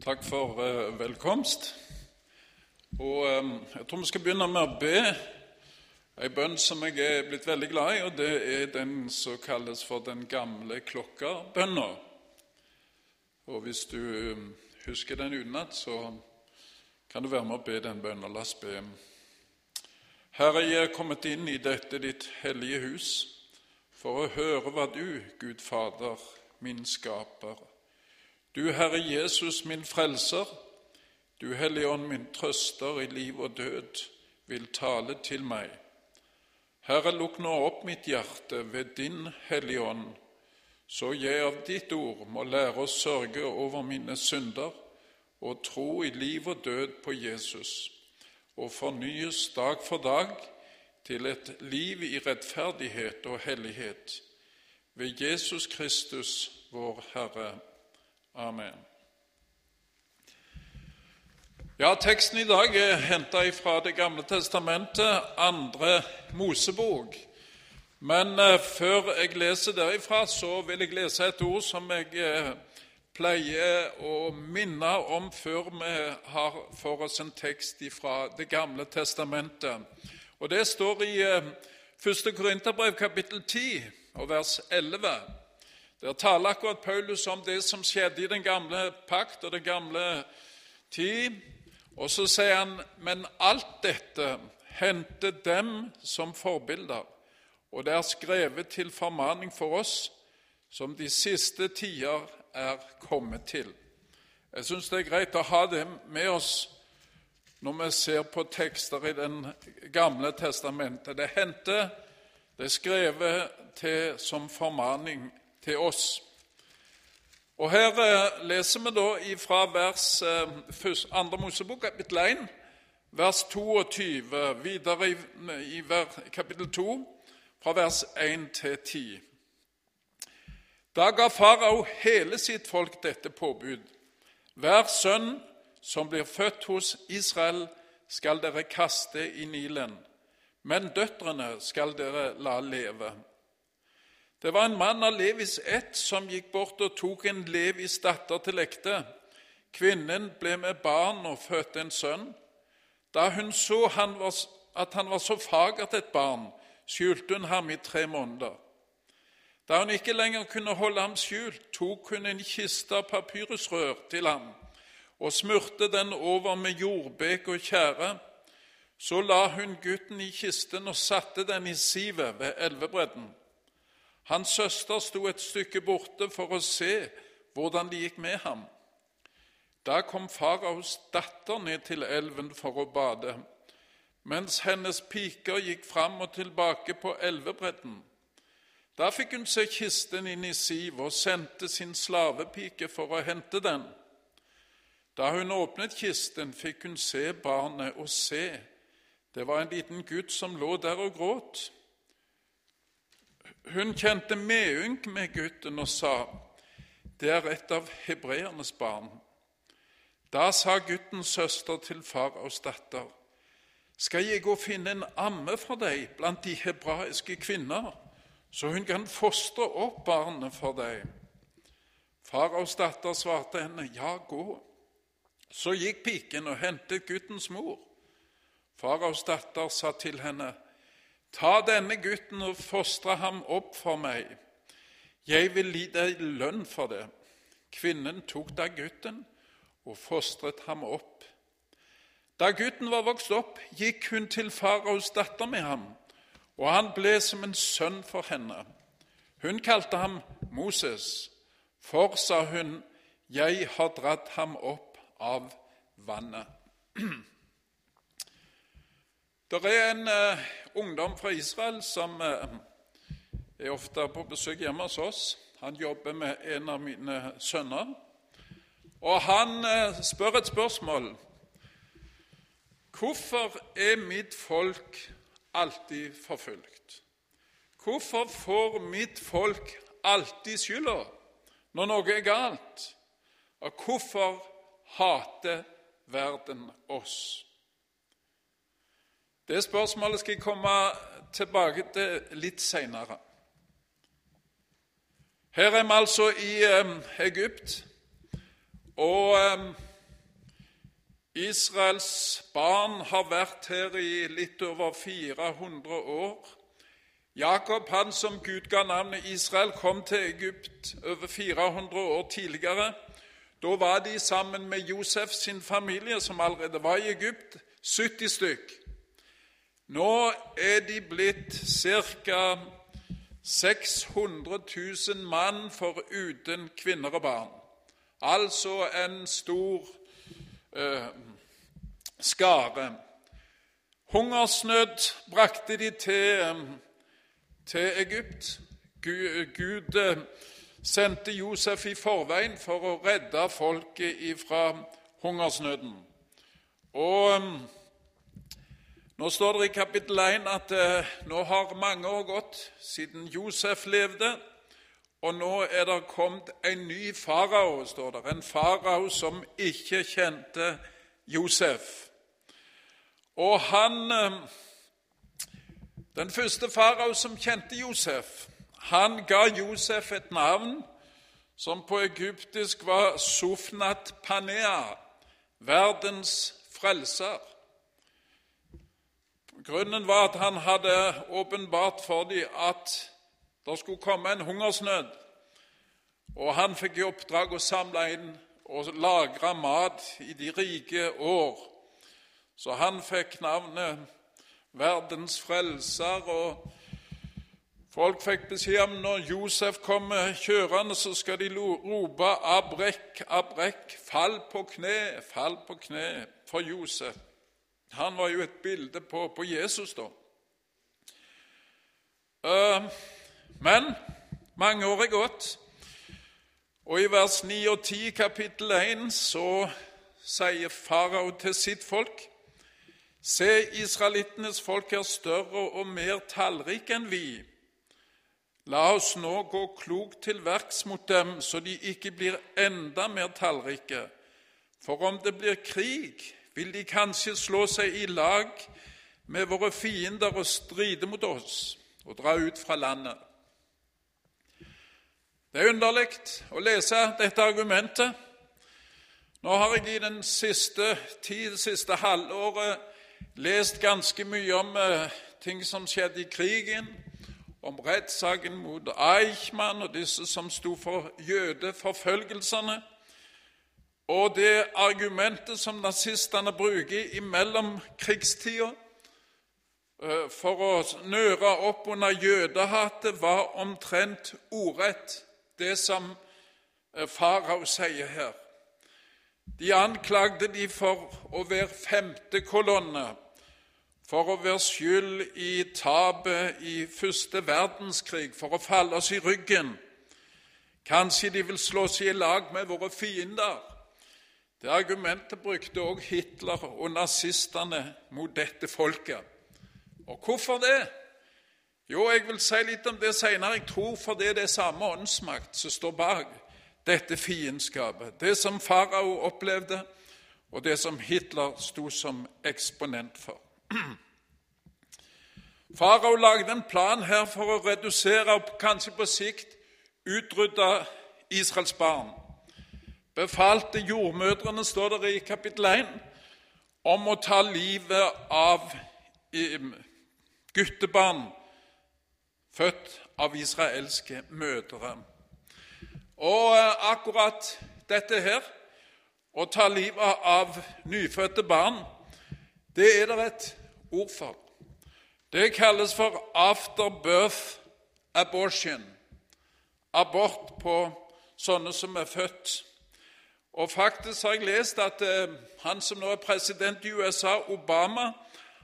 Takk for uh, velkomst. Og um, Jeg tror vi skal begynne med å be ei bønn som jeg er blitt veldig glad i, og det er den som kalles for den gamle klokka-bønna. Og Hvis du um, husker den utenat, så kan du være med å be den bønna. La oss be. Herre, jeg er kommet inn i dette ditt hellige hus for å høre hva du, Gud Fader, min skaper, du Herre Jesus, min frelser, du Hellige Ånd, min trøster i liv og død, vil tale til meg. Herre, lukk nå opp mitt hjerte ved din Hellige Ånd, så jeg av ditt ord må lære å sørge over mine synder og tro i liv og død på Jesus, og fornyes dag for dag til et liv i rettferdighet og hellighet. Ved Jesus Kristus, vår Herre. Amen. Ja, Teksten i dag er henta fra Det gamle testamentet, andre Mosebok. Men eh, før jeg leser derifra, så vil jeg lese et ord som jeg eh, pleier å minne om før vi har for oss en tekst fra Det gamle testamentet. Og Det står i eh, 1. Korinterbrev kapittel 10 og vers 11. Der taler akkurat Paulus om det som skjedde i den gamle pakt og den gamle tid. Og så sier han men alt dette hendte dem som forbilder, og det er skrevet til formaning for oss som de siste tider er kommet til. Jeg syns det er greit å ha det med oss når vi ser på tekster i Den gamle testamentet. Det hendte, det er skrevet til som formaning til oss. Og Her eh, leser vi da fra vers 2. Mosebok, kapittel 1, vers 22, videre i, kapittel 2, fra vers 1 til 10. Da ga farao hele sitt folk dette påbud. Hver sønn som blir født hos Israel, skal dere kaste i Nilen, men døtrene skal dere la leve. Det var en mann av Levis ett som gikk bort og tok en Levis datter til ekte. Kvinnen ble med barn og fødte en sønn. Da hun så han var, at han var så fagert et barn, skjulte hun ham i tre måneder. Da hun ikke lenger kunne holde ham skjult, tok hun en kiste av papyrusrør til ham og smurte den over med jordbek og tjære. Så la hun gutten i kisten og satte den i sivet ved elvebredden. Hans søster sto et stykke borte for å se hvordan det gikk med ham. Da kom faraos datter ned til elven for å bade, mens hennes piker gikk fram og tilbake på elvebredden. Da fikk hun se kisten inn i siv og sendte sin slavepike for å hente den. Da hun åpnet kisten, fikk hun se barnet, og se, det var en liten gutt som lå der og gråt. Hun kjente medynk med gutten og sa, 'Det er et av hebreernes barn.' Da sa guttens søster til faraos datter, 'Skal jeg gå og finne en amme for deg blant de hebraiske kvinner, så hun kan fostre opp barnet for deg?' Faraos datter svarte henne, 'Ja, gå.' Så gikk piken og hentet guttens mor. Faraos datter sa til henne, Ta denne gutten og fostre ham opp for meg. Jeg vil gi deg lønn for det. Kvinnen tok da gutten og fostret ham opp. Da gutten var vokst opp, gikk hun til faraos datter med ham, og han ble som en sønn for henne. Hun kalte ham Moses, for, sa hun, jeg har dratt ham opp av vannet. Det er en uh, ungdom fra Israel som uh, er ofte på besøk hjemme hos oss. Han jobber med en av mine sønner. Og han uh, spør et spørsmål. Hvorfor er mitt folk alltid forfulgt? Hvorfor får mitt folk alltid skylda når noe er galt? Og hvorfor hater verden oss? Det spørsmålet skal jeg komme tilbake til litt seinere. Her er vi altså i eh, Egypt, og eh, Israels barn har vært her i litt over 400 år. Jakob, han som Gud ga navnet Israel, kom til Egypt over 400 år tidligere. Da var de sammen med Josef sin familie, som allerede var i Egypt, 70 stykk. Nå er de blitt ca. 600 000 mann foruten kvinner og barn. Altså en stor eh, skare. Hungersnød brakte de til, til Egypt. Gud, Gud eh, sendte Josef i forveien for å redde folket fra hungersnøden. Og eh, Nå står det i kapittel 1 at eh, nå har mange år gått siden Josef levde, og nå er det kommet en ny farao, står det. En farao som ikke kjente Josef. Og han eh, Den første farao som kjente Josef, han ga Josef et navn som på egyptisk var Sofnat Panea, verdens frelser. Grunnen var at han hadde åpenbart for dem at det skulle komme en hungersnød. Og han fikk i oppdrag å samle inn og lagre mat i de rike år. Så han fikk navnet Verdens frelser. og Folk fikk beskjed om når Josef kommer kjørende, så skal de rope 'Abrek, Abrek', fall på kne, fall på kne for Josef. Han var jo et bilde på, på Jesus, da. Uh, men mange år er gått, og i vers 9 og 10 kapittel 1 så sier farao til sitt folk Se, israelittenes folk er større og mer tallrike enn vi. La oss nå gå klokt til verks mot dem, så de ikke blir enda mer tallrike. For om det blir krig, vil de kanskje slå seg i lag med våre fiender og stride mot oss og dra ut fra landet. Det er underlig å lese dette argumentet. Nå har jeg i den siste tid, siste halvåret, lest ganske mye om eh, ting som skjedde i krigen, om rettssaken mot Eichmann og disse som sto for jødeforfølgelsene. Og det argumentet som nazistene bruker i mellomkrigstida eh, for å nøre opp under jødehatet, var omtrent ordrett det som eh, farao sier her. De anklagde de for å være femte kolonne, for å være skyld i tapet i første verdenskrig, for å falle oss i ryggen. Kanskje de vil slå seg i lag med våre fiender. Det argumentet brukte også Hitler og nazistene mot dette folket. Og hvorfor det? Jo, jeg vil si litt om det senere. Jeg tror fordi det er samme åndsmakt som står bak dette fiendskapet. Det som farao opplevde, og det som Hitler sto som eksponent for. Farao lagde en plan her for å redusere og kanskje på sikt utrydde Israels barn. Befalte jordmødrene, står det i kapittel 1, om å ta livet av guttebarn født av israelske mødre. Og eh, akkurat dette her, å ta livet av nyfødte barn, det er det et ord for. Det kalles for afterbirth abortion. Abort på sånne som er født. Og faktisk har jeg lest at eh, han som nå er president i USA, Obama,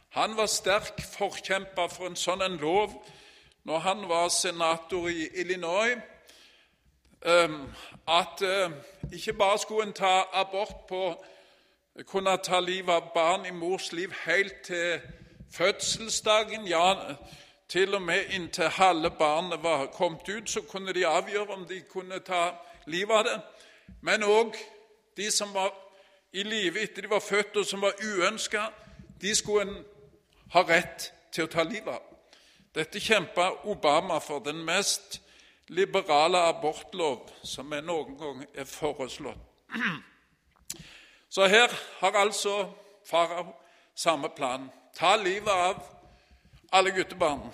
han var sterk forkjemper for en sånn en lov når han var senator i Illinois Eh, at eh, ikke bare skulle en ta abort på kunne ta livet av barn i mors liv helt til fødselsdagen, ja, til og med inntil halve barnet var kommet ut, så kunne de avgjøre om de kunne ta livet av det. Men òg de som var i live etter de var født, og som var uønska, de skulle en ha rett til å ta livet av. Dette kjempa Obama for. Den mest liberale abortlov som er noen gang er foreslått. Så her har altså farao samme plan. Ta livet av alle guttebarn.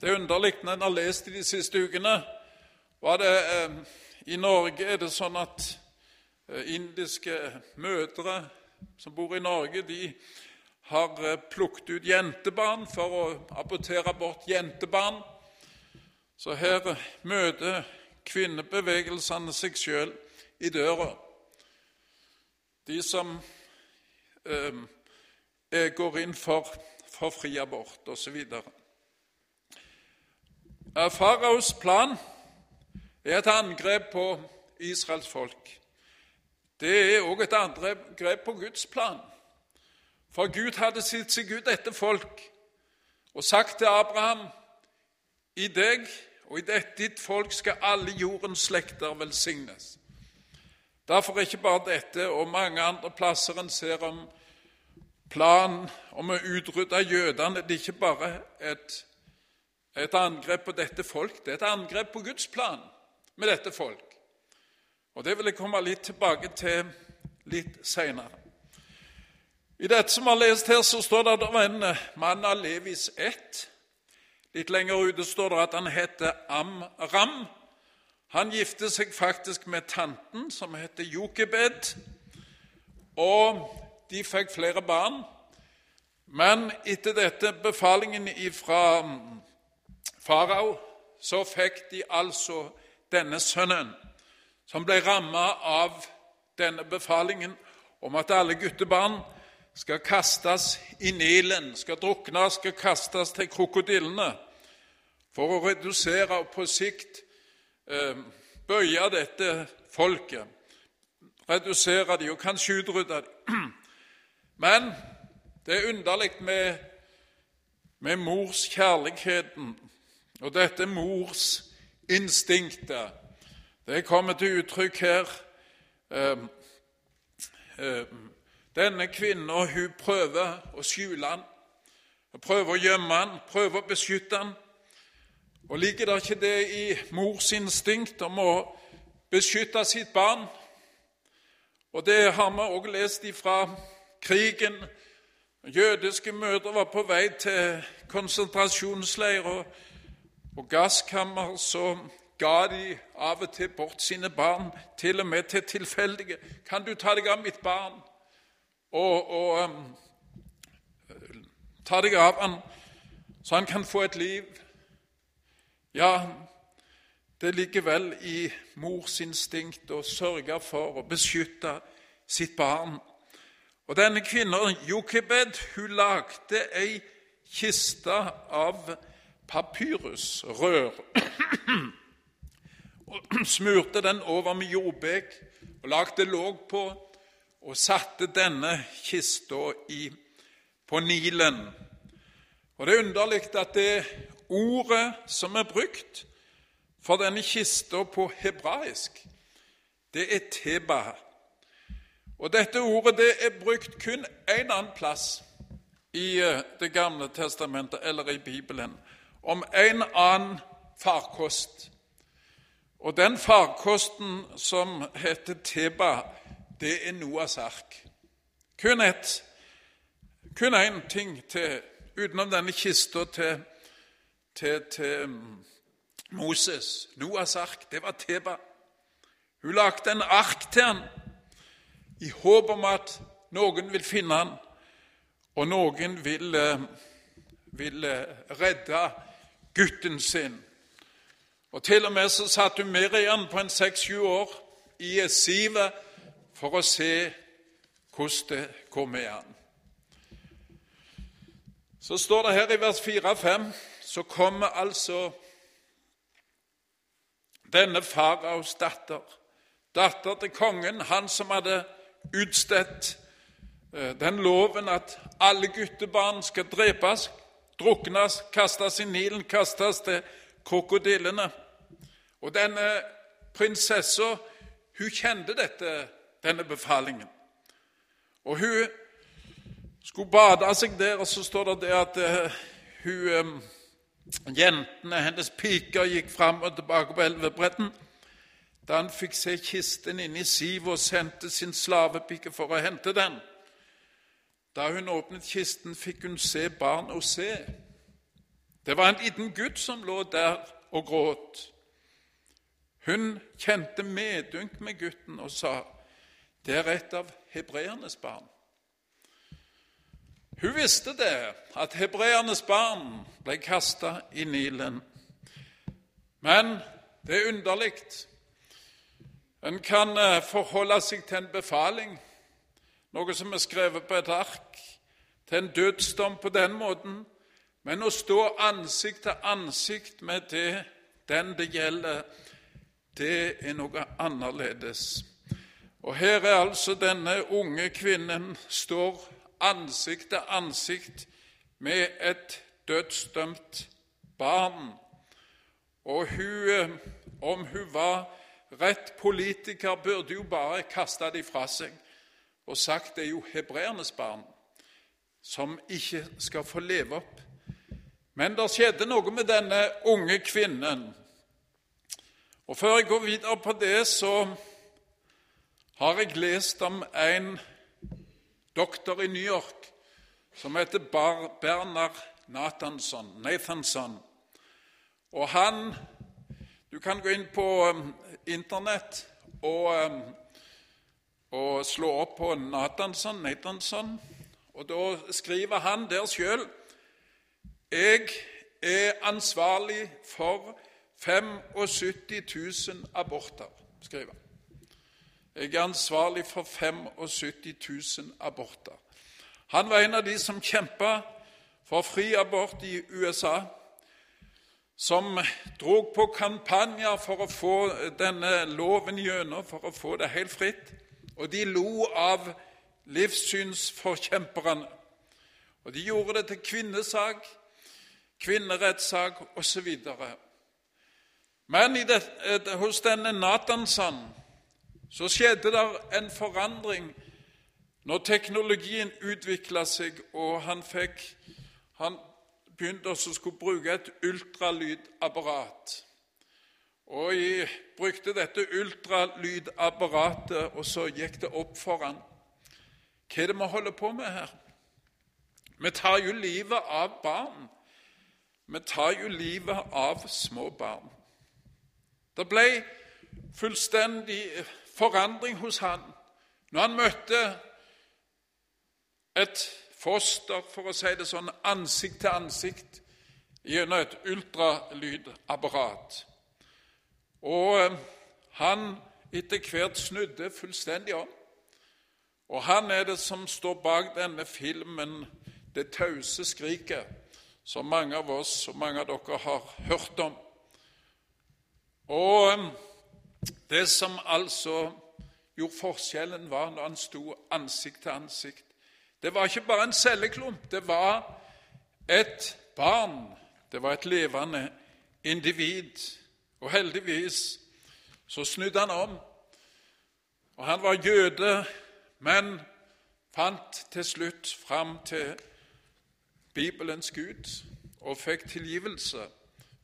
Det er underlig når en har lest i de siste ukene det, eh, I Norge er det sånn at indiske mødre som bor i Norge, de har eh, plukket ut jentebarn for å abortere bort jentebarn. Så her møter kvinnebevegelsene seg sjøl i døra. De som eh, går inn for, for fri abort osv. Faraos plan er et angrep på Israels folk. Det er òg et angrep på Guds plan. For Gud hadde sett seg ut etter folk og sagt til Abraham i deg og i ditt folk skal alle jordens slekter velsignes. Derfor er ikke bare dette og mange andre plasser en ser om planen om å utrydde jødene. Det er ikke bare et, et angrep på dette folk, det er et angrep på Guds plan med dette folk. Og Det vil jeg komme litt tilbake til litt seinere. I dette som vi har lest her, så står det at det var en mann av Levis ett. Litt lenger ute står det at han heter Amram. Han gifte seg faktisk med tanten, som heter Jokebed, og de fikk flere barn. Men etter dette befalingen fra farao, så fikk de altså denne sønnen, som ble ramma av denne befalingen om at alle guttebarn skal kastes i Nilen, skal drukne, skal kastes til krokodillene, for å redusere og på sikt Eh, bøye dette folket, redusere de og kanskje utrydde de. Men det er underlig med, med mors kjærligheten og dette mors instinktet. Det kommer til uttrykk her. Eh, eh, denne kvinna prøver å skjule han, prøver å gjemme han, prøver å beskytte han. Og Ligger det ikke det i mors instinkt om å beskytte sitt barn? Og Det har vi også lest fra krigen. Jødiske mødre var på vei til konsentrasjonsleirer og gasskammer. Så ga de av og til bort sine barn, til og med til tilfeldige. 'Kan du ta deg av mitt barn?' Og, og um, ta deg av han, så han kan få et liv. Ja, det ligger vel i mors instinkt å sørge for å beskytte sitt barn. Og Denne kvinnen, Jokebed, hun lagde ei kiste av papyrusrør. og Smurte den over med jordbek og lagde låg på, og satte denne kista på Nilen. Og Det er underlig at det Ordet som er brukt for denne kista på hebraisk, det er teba. Og Dette ordet det er brukt kun én annen plass i eh, Det gamle testamentet eller i Bibelen om en annen farkost. Og den farkosten som heter teba, det er Noas ark. Kun ett. Kun én ting til utenom denne kista til til, til mm, Moses. Noas ark, det var Teba. Hun lagde en ark til han i håp om at noen vil finne han, og noen vil, eh, vil eh, redde gutten sin. Og Til og med så satt hun Miriam på en seks-sju år i sivet for å se hvordan det kom med han. Så står det her i vers 4-5 så kommer altså denne faraos datter, datter til kongen, han som hadde utstedt eh, den loven at alle guttebarn skal drepes, druknes, kastes i Nilen, kastes til krokodillene. Og denne prinsessa, hun kjente dette, denne befalingen. Og hun skulle bade seg der, og så står det det at uh, hun um, Jentene, hennes piker, gikk fram og tilbake på elvebredden. da han fikk se kisten inni sivet og sendte sin slavepike for å hente den. Da hun åpnet kisten, fikk hun se barn og se. Det var en liten gutt som lå der og gråt. Hun kjente medynk med gutten og sa, 'Det er et av hebreernes barn'. Hun visste det, at hebreernes barn ble kasta i Nilen. Men det er underlig. En kan eh, forholde seg til en befaling, noe som er skrevet på et ark, til en dødsdom på den måten, men å stå ansikt til ansikt med det, den det gjelder, det er noe annerledes. Og her er altså denne unge kvinnen står ansikt til ansikt med et dødsdømt barn. Og hun, om hun var rett politiker, burde jo bare kaste det fra seg og sagt det er jo hebreernes barn som ikke skal få leve opp. Men det skjedde noe med denne unge kvinnen. Og Før jeg går videre på det, så har jeg lest om en doktor i New York som heter Bernard Nathanson. Nathanson. Og han Du kan gå inn på um, Internett og, um, og slå opp på Nathanson, Nathanson, og da skriver han der sjøl Jeg er ansvarlig for 75 000 aborter, skriver han. Jeg er ansvarlig for 75 000 aborter. Han var en av de som kjempa for fri abort i USA, som drog på kampanjer for å få denne loven gjennom, for å få det helt fritt. Og de lo av livssynsforkjemperne. Og de gjorde det til kvinnesak, kvinnerettssak osv. Men det, hos denne Natansan så skjedde det en forandring når teknologien utvikla seg, og han fikk Han begynte å skulle bruke et ultralydapparat. Og jeg brukte dette ultralydapparatet, og så gikk det opp for han. Hva er det vi holder på med her? Vi tar jo livet av barn. Vi tar jo livet av små barn. Det ble fullstendig forandring hos han når han møtte et foster, for å si det sånn, ansikt til ansikt gjennom et ultralydapparat. Og eh, han etter hvert snudde fullstendig om. Og han er det som står bak denne filmen 'Det tause skriket', som mange av oss og mange av dere har hørt om. Og det som altså gjorde forskjellen, var når han sto ansikt til ansikt. Det var ikke bare en celleklump, det var et barn. Det var et levende individ. Og heldigvis så snudde han om. Og han var jøde, men fant til slutt fram til Bibelens Gud og fikk tilgivelse.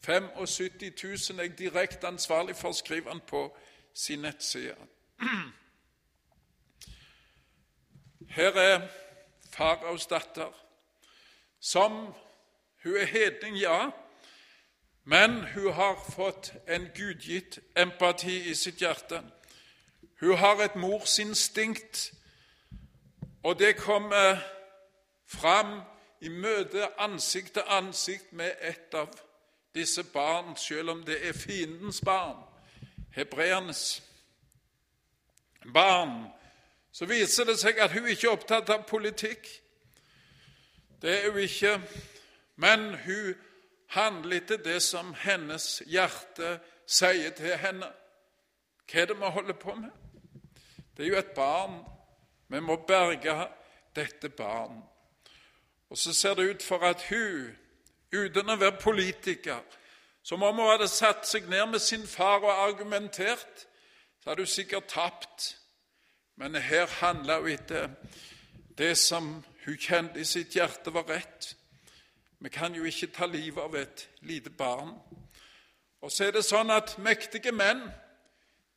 75 000 er direkte ansvarlig for, skriver han på sin nettside. Her er faraos datter, som Hun er hedning, ja, men hun har fått en gudgitt empati i sitt hjerte. Hun har et morsinstinkt, og det kommer fram i møte ansikt til ansikt med et av disse barn, selv om det er fiendens barn, hebreernes barn, så viser det seg at hun ikke er opptatt av politikk. Det er hun ikke. Men hun handler etter det som hennes hjerte sier til henne. Hva er det vi holder på med? Det er jo et barn. Vi må berge dette barn. Og så ser det ut for at hun, uten å være politiker, som om hun hadde satt seg ned med sin far og argumentert, så hadde hun sikkert tapt. Men her handla hun etter det som hun kjente i sitt hjerte var rett. Vi kan jo ikke ta livet av et lite barn. Og så er det sånn at mektige menn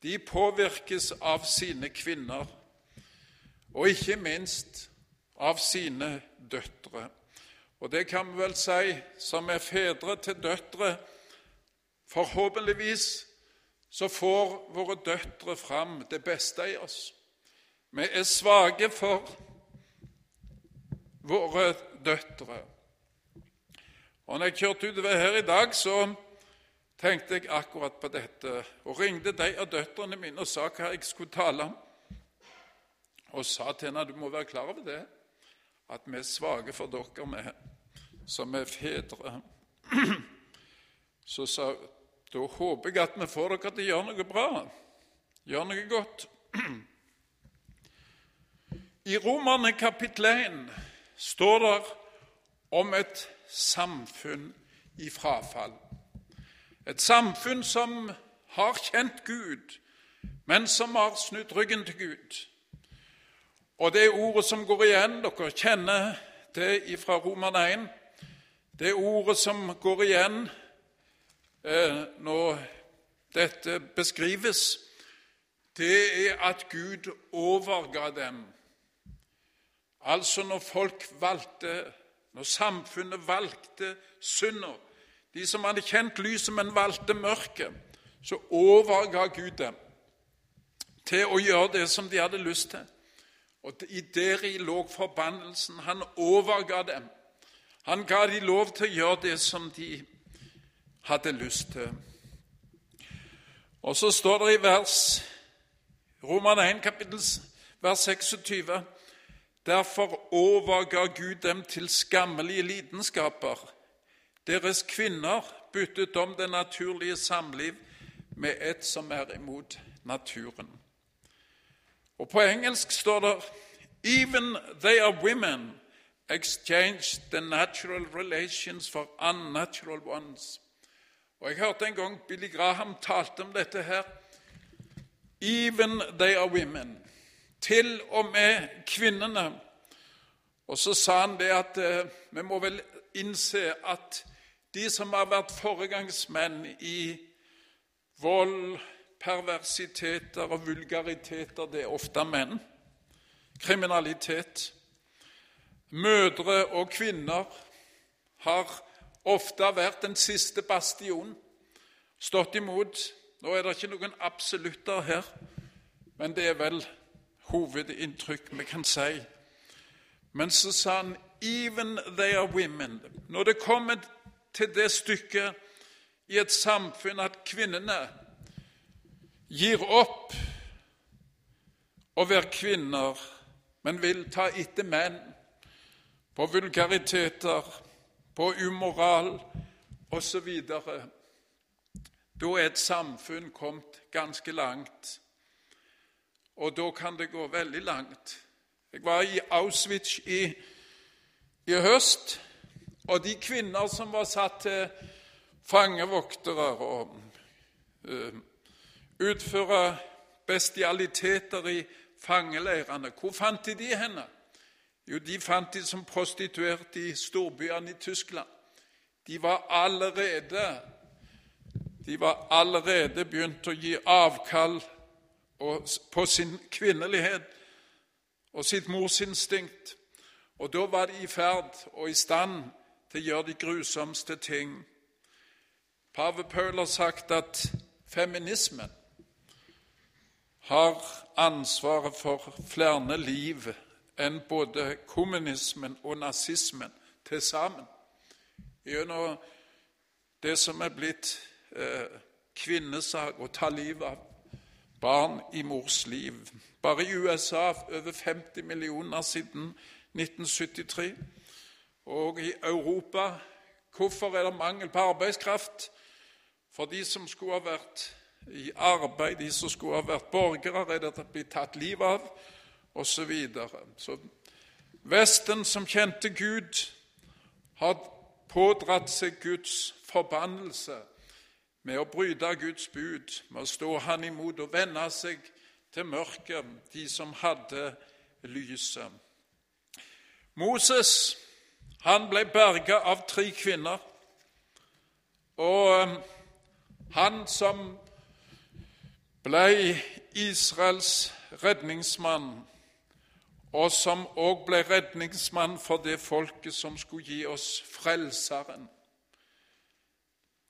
de påvirkes av sine kvinner, og ikke minst av sine døtre. Og det kan vi vel si, som er fedre til døtre, forhåpentligvis så får våre døtre fram det beste i oss. Vi er svake for våre døtre. Og når jeg kjørte utover her i dag, så tenkte jeg akkurat på dette og ringte de av døtrene mine og sa hva jeg skulle tale om. Og sa til henne du må være klar over det, at vi er svake for dere, med, som er fedre. Så sa da håper jeg at vi får dere til å gjøre noe bra, gjøre noe godt. I Romerne kapittel 1 står det om et samfunn i frafall. Et samfunn som har kjent Gud, men som har snudd ryggen til Gud. Og det ordet som går igjen, dere kjenner det fra Roman 1, det ordet som går igjen eh, når dette beskrives, det er at Gud overga dem. Altså når folk valgte, når samfunnet valgte synder, de som hadde kjent lyset, men valgte mørket, så overga Gud dem til å gjøre det som de hadde lyst til. Og i deri lå forbannelsen. Han overga dem. Han ga dem lov til å gjøre det som de hadde lyst til. Og så står det i vers Roman 1, kapittel, vers 26 Derfor overga Gud dem til skammelige lidenskaper. Deres kvinner byttet om det naturlige samliv med et som er imot naturen. Og På engelsk står det Even they are women exchange the natural relations for unnatural ones. Og Jeg hørte en gang Billy Graham talte om dette her. Even they are women. Til og med kvinnene. Og så sa han det at eh, vi må vel innse at de som har vært foregangsmenn i vold, perversiteter og vulgariteter, det er ofte menn. Kriminalitet. Mødre og kvinner har ofte vært den siste bastionen, stått imot. Nå er det ikke noen absolutter her, men det er vel hovedinntrykk vi kan si. Men så sa han 'even they are women'. Når det kommer til det stykket i et samfunn at kvinnene gir opp å være kvinner, men vil ta etter menn på vulgariteter, på umoral osv. Da er et samfunn kommet ganske langt, og da kan det gå veldig langt. Jeg var i Auschwitz i, i høst, og de kvinner som var satt til fangevoktere og uh, utføre bestialiteter i fangeleirene, hvor fant de henne? Jo, de fant de som prostituerte i storbyene i Tyskland. De var allerede de var allerede begynt å gi avkall på sin kvinnelighet og sitt morsinstinkt. Og da var de i ferd og i stand til å gjøre de grusomste ting. Pave Paul har sagt at feminismen har ansvaret for flere liv enn både kommunismen og nazismen til sammen. Gjennom det som er blitt eh, kvinnesak å ta livet av barn i mors liv. Bare i USA over 50 millioner siden 1973. Og i Europa hvorfor er det mangel på arbeidskraft? For de som skulle ha vært i arbeid, de som skulle ha vært borgere, er det blitt tatt livet av, osv. Så, videre. så Vesten, som kjente Gud, har pådratt seg Guds forbannelse med å bryte Guds bud, med å stå Han imot og vende seg til mørket, de som hadde lyset. Moses han ble berga av tre kvinner. Og um, han som ble Israels redningsmann, og som òg ble redningsmann for det folket som skulle gi oss Frelseren.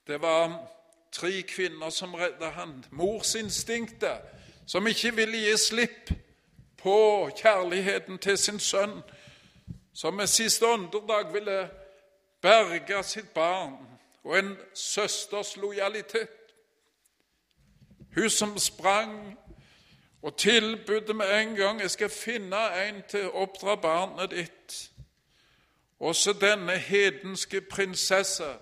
Det var tre kvinner som redda han. Morsinstinktet, som ikke ville gi slipp på kjærligheten til sin sønn, som med siste åndedag ville berge sitt barn, og en søsters lojalitet. Hun som sprang og tilbudde med en gang 'Jeg skal finne en til å oppdra barnet ditt'. Også denne hedenske prinsesse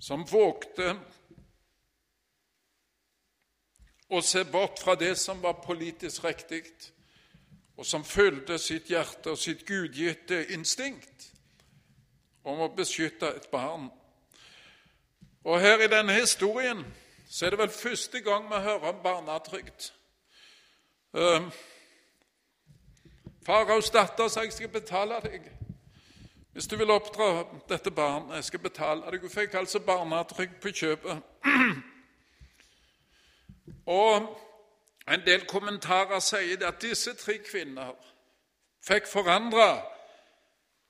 som vågte å se bort fra det som var politisk riktig, og som følte sitt hjerte og sitt gudgitte instinkt om å beskytte et barn. Og her i denne historien så er det vel første gang vi hører om barnetrygd. Um, Faraos datter sa jeg skal betale deg hvis du vil oppdra dette barnet. Jeg skal betale deg. Hun fikk altså barnetrygd på kjøpet. Og en del kommentarer sier at disse tre kvinner fikk forandra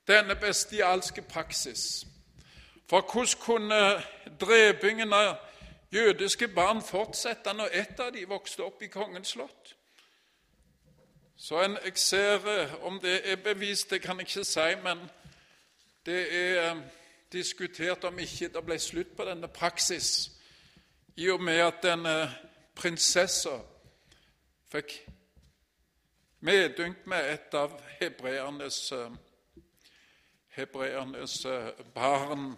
denne bestialske praksis. For hvordan kunne drepingen av jødiske barn fortsette når ett av de vokste opp i kongens slott? Så en, jeg ser eh, Om det er bevist, det kan jeg ikke si, men det er eh, diskutert om ikke det ble slutt på denne praksis i og med at denne prinsessa fikk medynk med et av hebreernes, eh, hebreernes barn.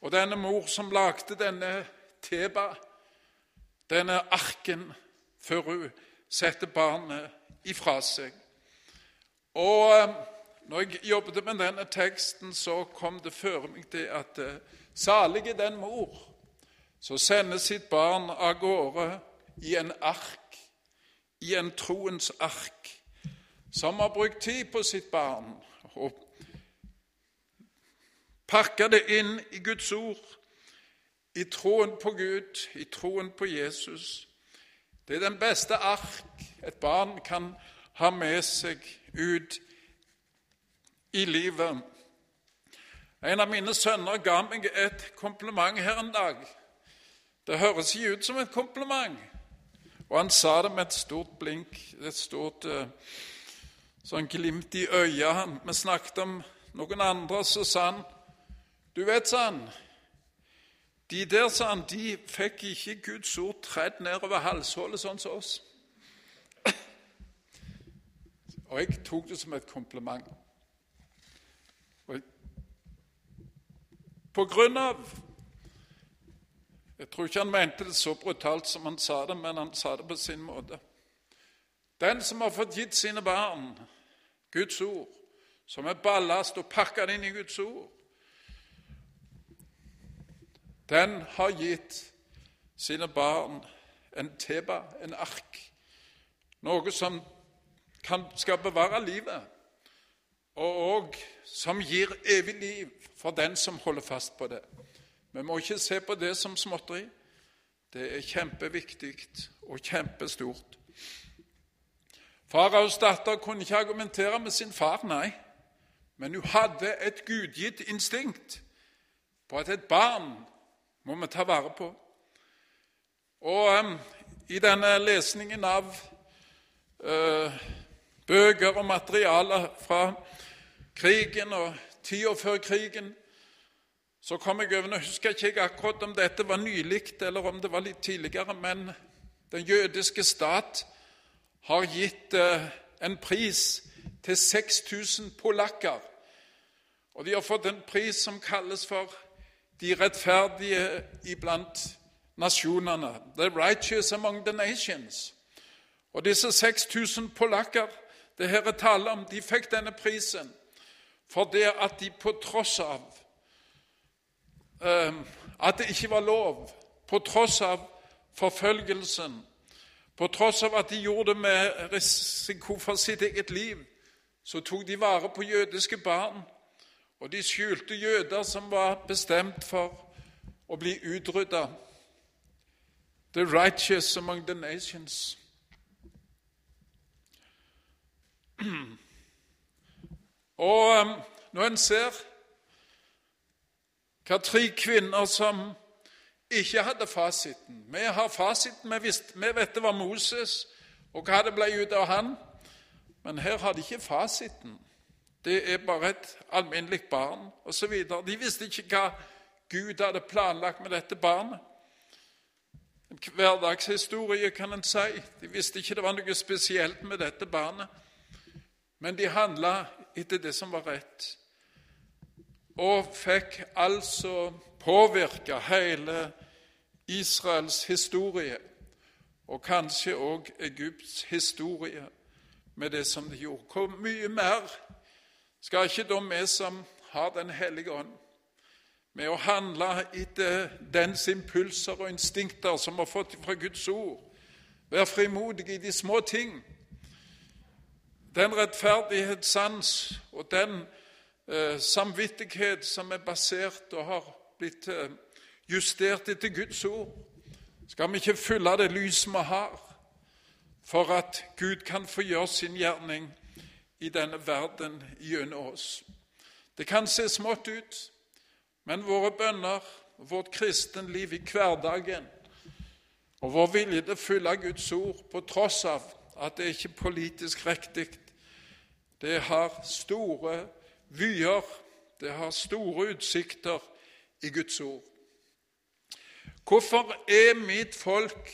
Og denne mor som lagde denne teba, denne arken, før hun setter barnet ifra seg. Og eh, når jeg jobbet med denne teksten, så kom det før meg til at uh, salig er den mor som sender sitt barn av gårde i en ark, i en troens ark, som har brukt tid på sitt barn og pakka det inn i Guds ord, i troen på Gud, i troen på Jesus. Det er den beste ark et barn kan ha med seg ut i livet. En av mine sønner ga meg et kompliment her en dag. Det høres ikke ut som et kompliment, og han sa det med et stort blink, et stort uh, sånn glimt i øyet. Vi snakket om noen andre, så sa han du vet, sa han, de der, sa han, de fikk ikke Guds ord tredd nedover halshullet sånn som oss. Og jeg tok det som et kompliment. Og på grunn av Jeg tror ikke han mente det så brutalt som han sa det, men han sa det på sin måte. Den som har fått gitt sine barn Guds ord, som er ballast og pakka inn i Guds ord, den har gitt sine barn en teba, en ark, noe som kan, skal bevare livet, og som gir evig liv for den som holder fast på det. Vi må ikke se på det som småtteri. Det er kjempeviktig og kjempestort. Faraos datter kunne ikke argumentere med sin far, nei, men hun hadde et gudgitt instinkt på at et barn må vi ta vare på. Og um, i denne lesningen av uh, bøker og materialer fra krigen og tida før krigen, så kom jeg over Nå husker jeg ikke akkurat om dette var nylig eller om det var litt tidligere, men den jødiske stat har gitt uh, en pris til 6000 polakker. Og de har fått en pris som kalles for de rettferdige iblant nasjonene. The righteous among the nations. Og disse 6000 polakker det her er tale om, de fikk denne prisen for det at de på tross av um, at det ikke var lov, på tross av forfølgelsen, på tross av at de gjorde det med risiko for sitt eget liv, så tok de vare på jødiske barn og de skjulte jøder som var bestemt for å bli utrydda. the righteous among the nations. Og um, når en ser hva tre kvinner som ikke hadde fasiten Vi har fasiten, vi, vi vet det var Moses, og hva det ble ut av han. Men her har de ikke fasiten. Det er bare et alminnelig barn osv. De visste ikke hva Gud hadde planlagt med dette barnet. En hverdagshistorie, kan en si. De visste ikke det var noe spesielt med dette barnet. Men de handla etter det som var rett, og fikk altså påvirke hele Israels historie, og kanskje òg Egypts historie, med det som de gjorde. Hvor mye mer skal ikke da vi som har Den hellige ånd, med å handle etter dens impulser og instinkter som har fått fra Guds ord, være frimodige i de små ting, den rettferdighetssans og den eh, samvittighet som er basert og har blitt eh, justert etter Guds ord, skal vi ikke fylle det lys vi har, for at Gud kan få gjøre sin gjerning i denne verden gjennom oss. Det kan se smått ut, men våre bønner, vårt kristenliv i hverdagen og vår vilje til å følge Guds ord på tross av at det ikke er politisk riktig, det har store vyer, det har store utsikter i Guds ord. Hvorfor er mitt folk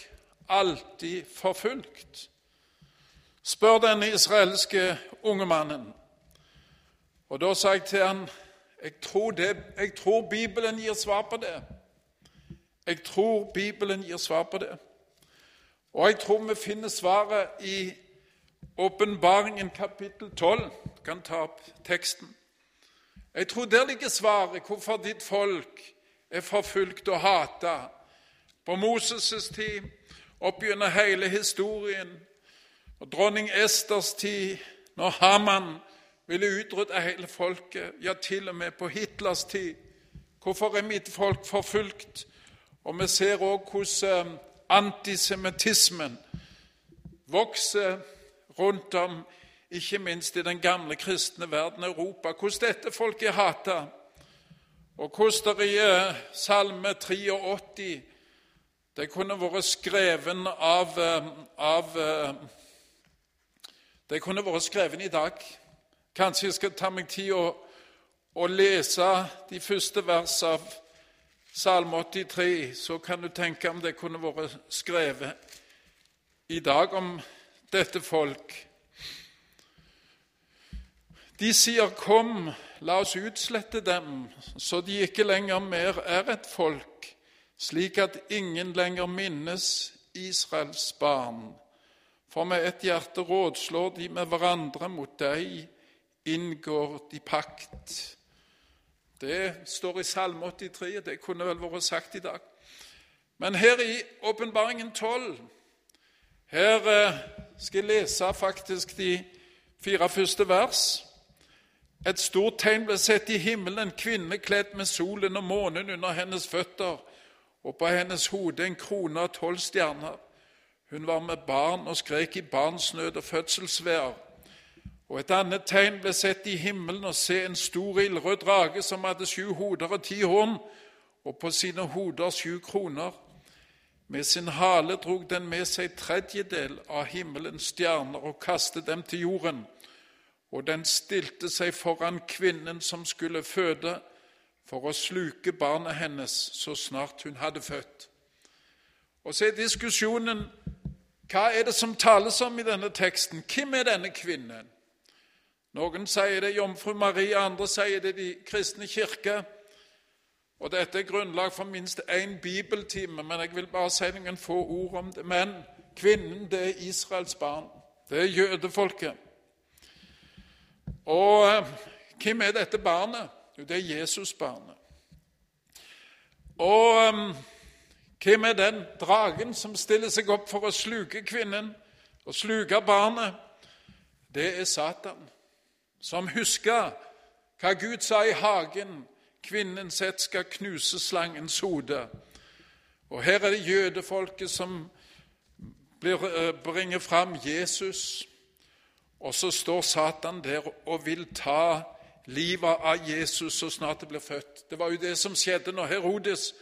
alltid forfulgt? Spør den israelske unge mannen. Og da sa jeg til han, jeg tror, det, jeg tror Bibelen gir svar på det. Jeg tror Bibelen gir svar på det. Og jeg tror vi finner svaret i Åpenbaringen kapittel 12. Du kan ta opp teksten. Jeg tror der ligger svaret hvorfor ditt folk er forfulgt og hata. På Moses' tid, opp gjennom hele historien, og dronning Esters tid, når Haman ville utrydde hele folket, ja, til og med på Hitlers tid. Hvorfor er mitt folk forfulgt? Og vi ser òg hvordan eh, antisemittismen vokser rundt om, ikke minst i den gamle kristne verden Europa. Hvordan dette folket er hata, og hvordan det i eh, Salme 83 det kunne vært skreven av, eh, av Det kunne vært skrevet i dag. Kanskje jeg skal ta meg tid å, å lese de første vers av Salme 83, så kan du tenke om det kunne vært skrevet i dag om dette folk. De sier, 'Kom, la oss utslette dem, så de ikke lenger mer er et folk', slik at ingen lenger minnes Israels barn. For med et hjerte rådslår de med hverandre, mot deg inngår de pakt. Det står i Salme 83, det kunne vel vært sagt i dag. Men her i Åpenbaringen 12 her eh, skal jeg lese faktisk de fire første vers. Et stort tegn ble sett i himmelen, en kvinne kledd med solen og månen under hennes føtter, og på hennes hode en krone av tolv stjerner. Hun var med barn og skrek i barnsnød og fødselsvær. Og et annet tegn ble sett i himmelen, og se en stor ildrød drage som hadde sju hoder og ti horn, og på sine hoder sju kroner. Med sin hale drog den med seg tredjedel av himmelens stjerner og kastet dem til jorden. Og den stilte seg foran kvinnen som skulle føde, for å sluke barnet hennes så snart hun hadde født. Og så er diskusjonen hva er det som tales om i denne teksten? Hvem er denne kvinnen? Noen sier det jomfru Marie, andre sier det de kristne kirke. Og Dette er grunnlag for minst én bibeltime, men jeg vil bare si noen få ord om det. Men kvinnen, det er Israels barn. Det er jødefolket. Og eh, hvem er dette barnet? Jo, det er Jesusbarnet. Og um, hvem er den dragen som stiller seg opp for å sluke kvinnen og sluke barnet? Det er Satan, som husker hva Gud sa i hagen Kvinnens ett skal knuse slangens hode. Og her er det jødefolket som eh, bringer fram Jesus. Og så står Satan der og vil ta livet av Jesus så snart det blir født. Det var jo det som skjedde når Herodes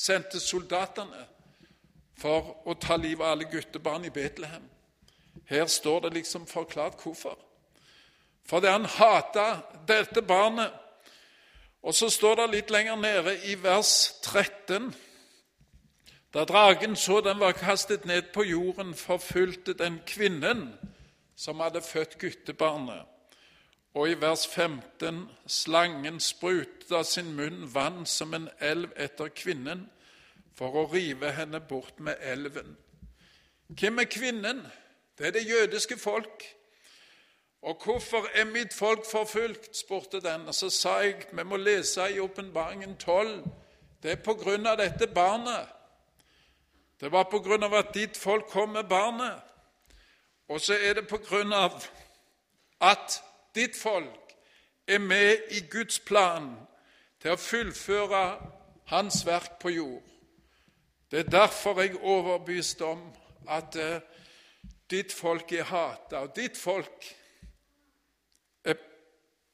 sendte soldatene for å ta livet av alle guttebarn i Betlehem. Her står det liksom forklart hvorfor. Fordi han hata dette barnet. Og så står det litt lenger nede i vers 13 da dragen så den var kastet ned på jorden, forfulgte den kvinnen som hadde født guttebarnet. Og i vers 15.: Slangen sprutet av sin munn vann som en elv etter kvinnen, for å rive henne bort med elven. Hvem er kvinnen? Det er det jødiske folk. Og hvorfor er mitt folk forfulgt? spurte den. Og så sa jeg vi må lese i Åpenbaringen 12. Det er på grunn av dette barnet. Det var på grunn av at ditt folk kom med barnet. Og så er det på grunn av at ditt folk er med i Guds plan til å fullføre Hans verk på jord. Det er derfor jeg er overbevist om at uh, ditt folk er hata, og ditt folk er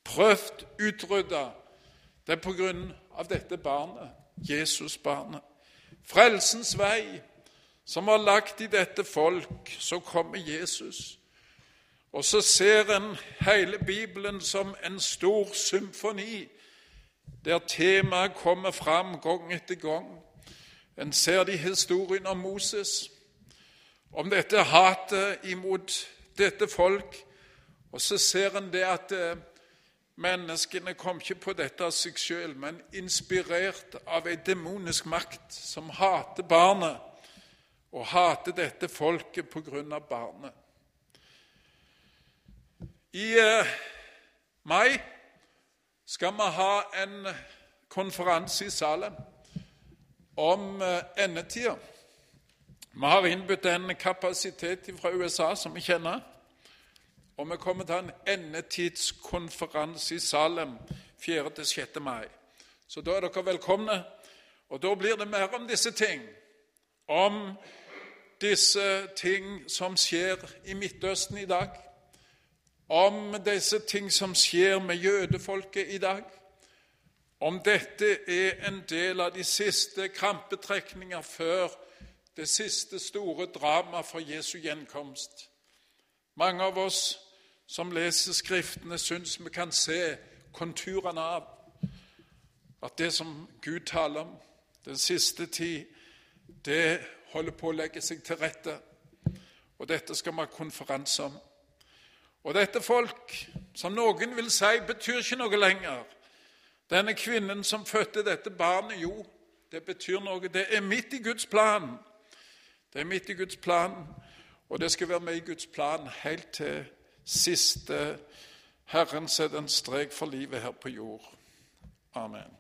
prøvd utrydda. Det er på grunn av dette barnet, Jesus-barnet. Frelsens vei som var lagt i dette folk, så kommer Jesus. Og så ser en hele Bibelen som en stor symfoni, der temaet kommer fram gang etter gang. En ser det i historien om Moses, om dette hatet imot dette folk. Og så ser en det at eh, menneskene kom ikke på dette av seg sjøl, men inspirert av ei demonisk makt som hater barnet og hater dette folket på grunn av barnet. I eh, mai skal vi ha en konferanse i Salem om eh, endetida. Vi har innbudt en kapasitet fra USA som vi kjenner. Og vi kommer til en endetidskonferanse i Salem 4.-6. mai. Så da er dere velkomne. Og da blir det mer om disse ting. Om disse ting som skjer i Midtøsten i dag, om disse ting som skjer med jødefolket i dag, om dette er en del av de siste krampetrekninger før det siste store drama for Jesu gjenkomst. Mange av oss som leser Skriftene, syns vi kan se konturene av at det som Gud taler om den siste tid, det holder på å legge seg til rette. Og dette skal vi ha konferanse om. Og dette folk, som noen vil si, betyr ikke noe lenger. Denne kvinnen som fødte dette barnet, jo, det betyr noe. Det er midt i Guds plan. Det er midt i Guds plan, og det skal være med i Guds plan helt til siste Herren setter en strek for livet her på jord. Amen.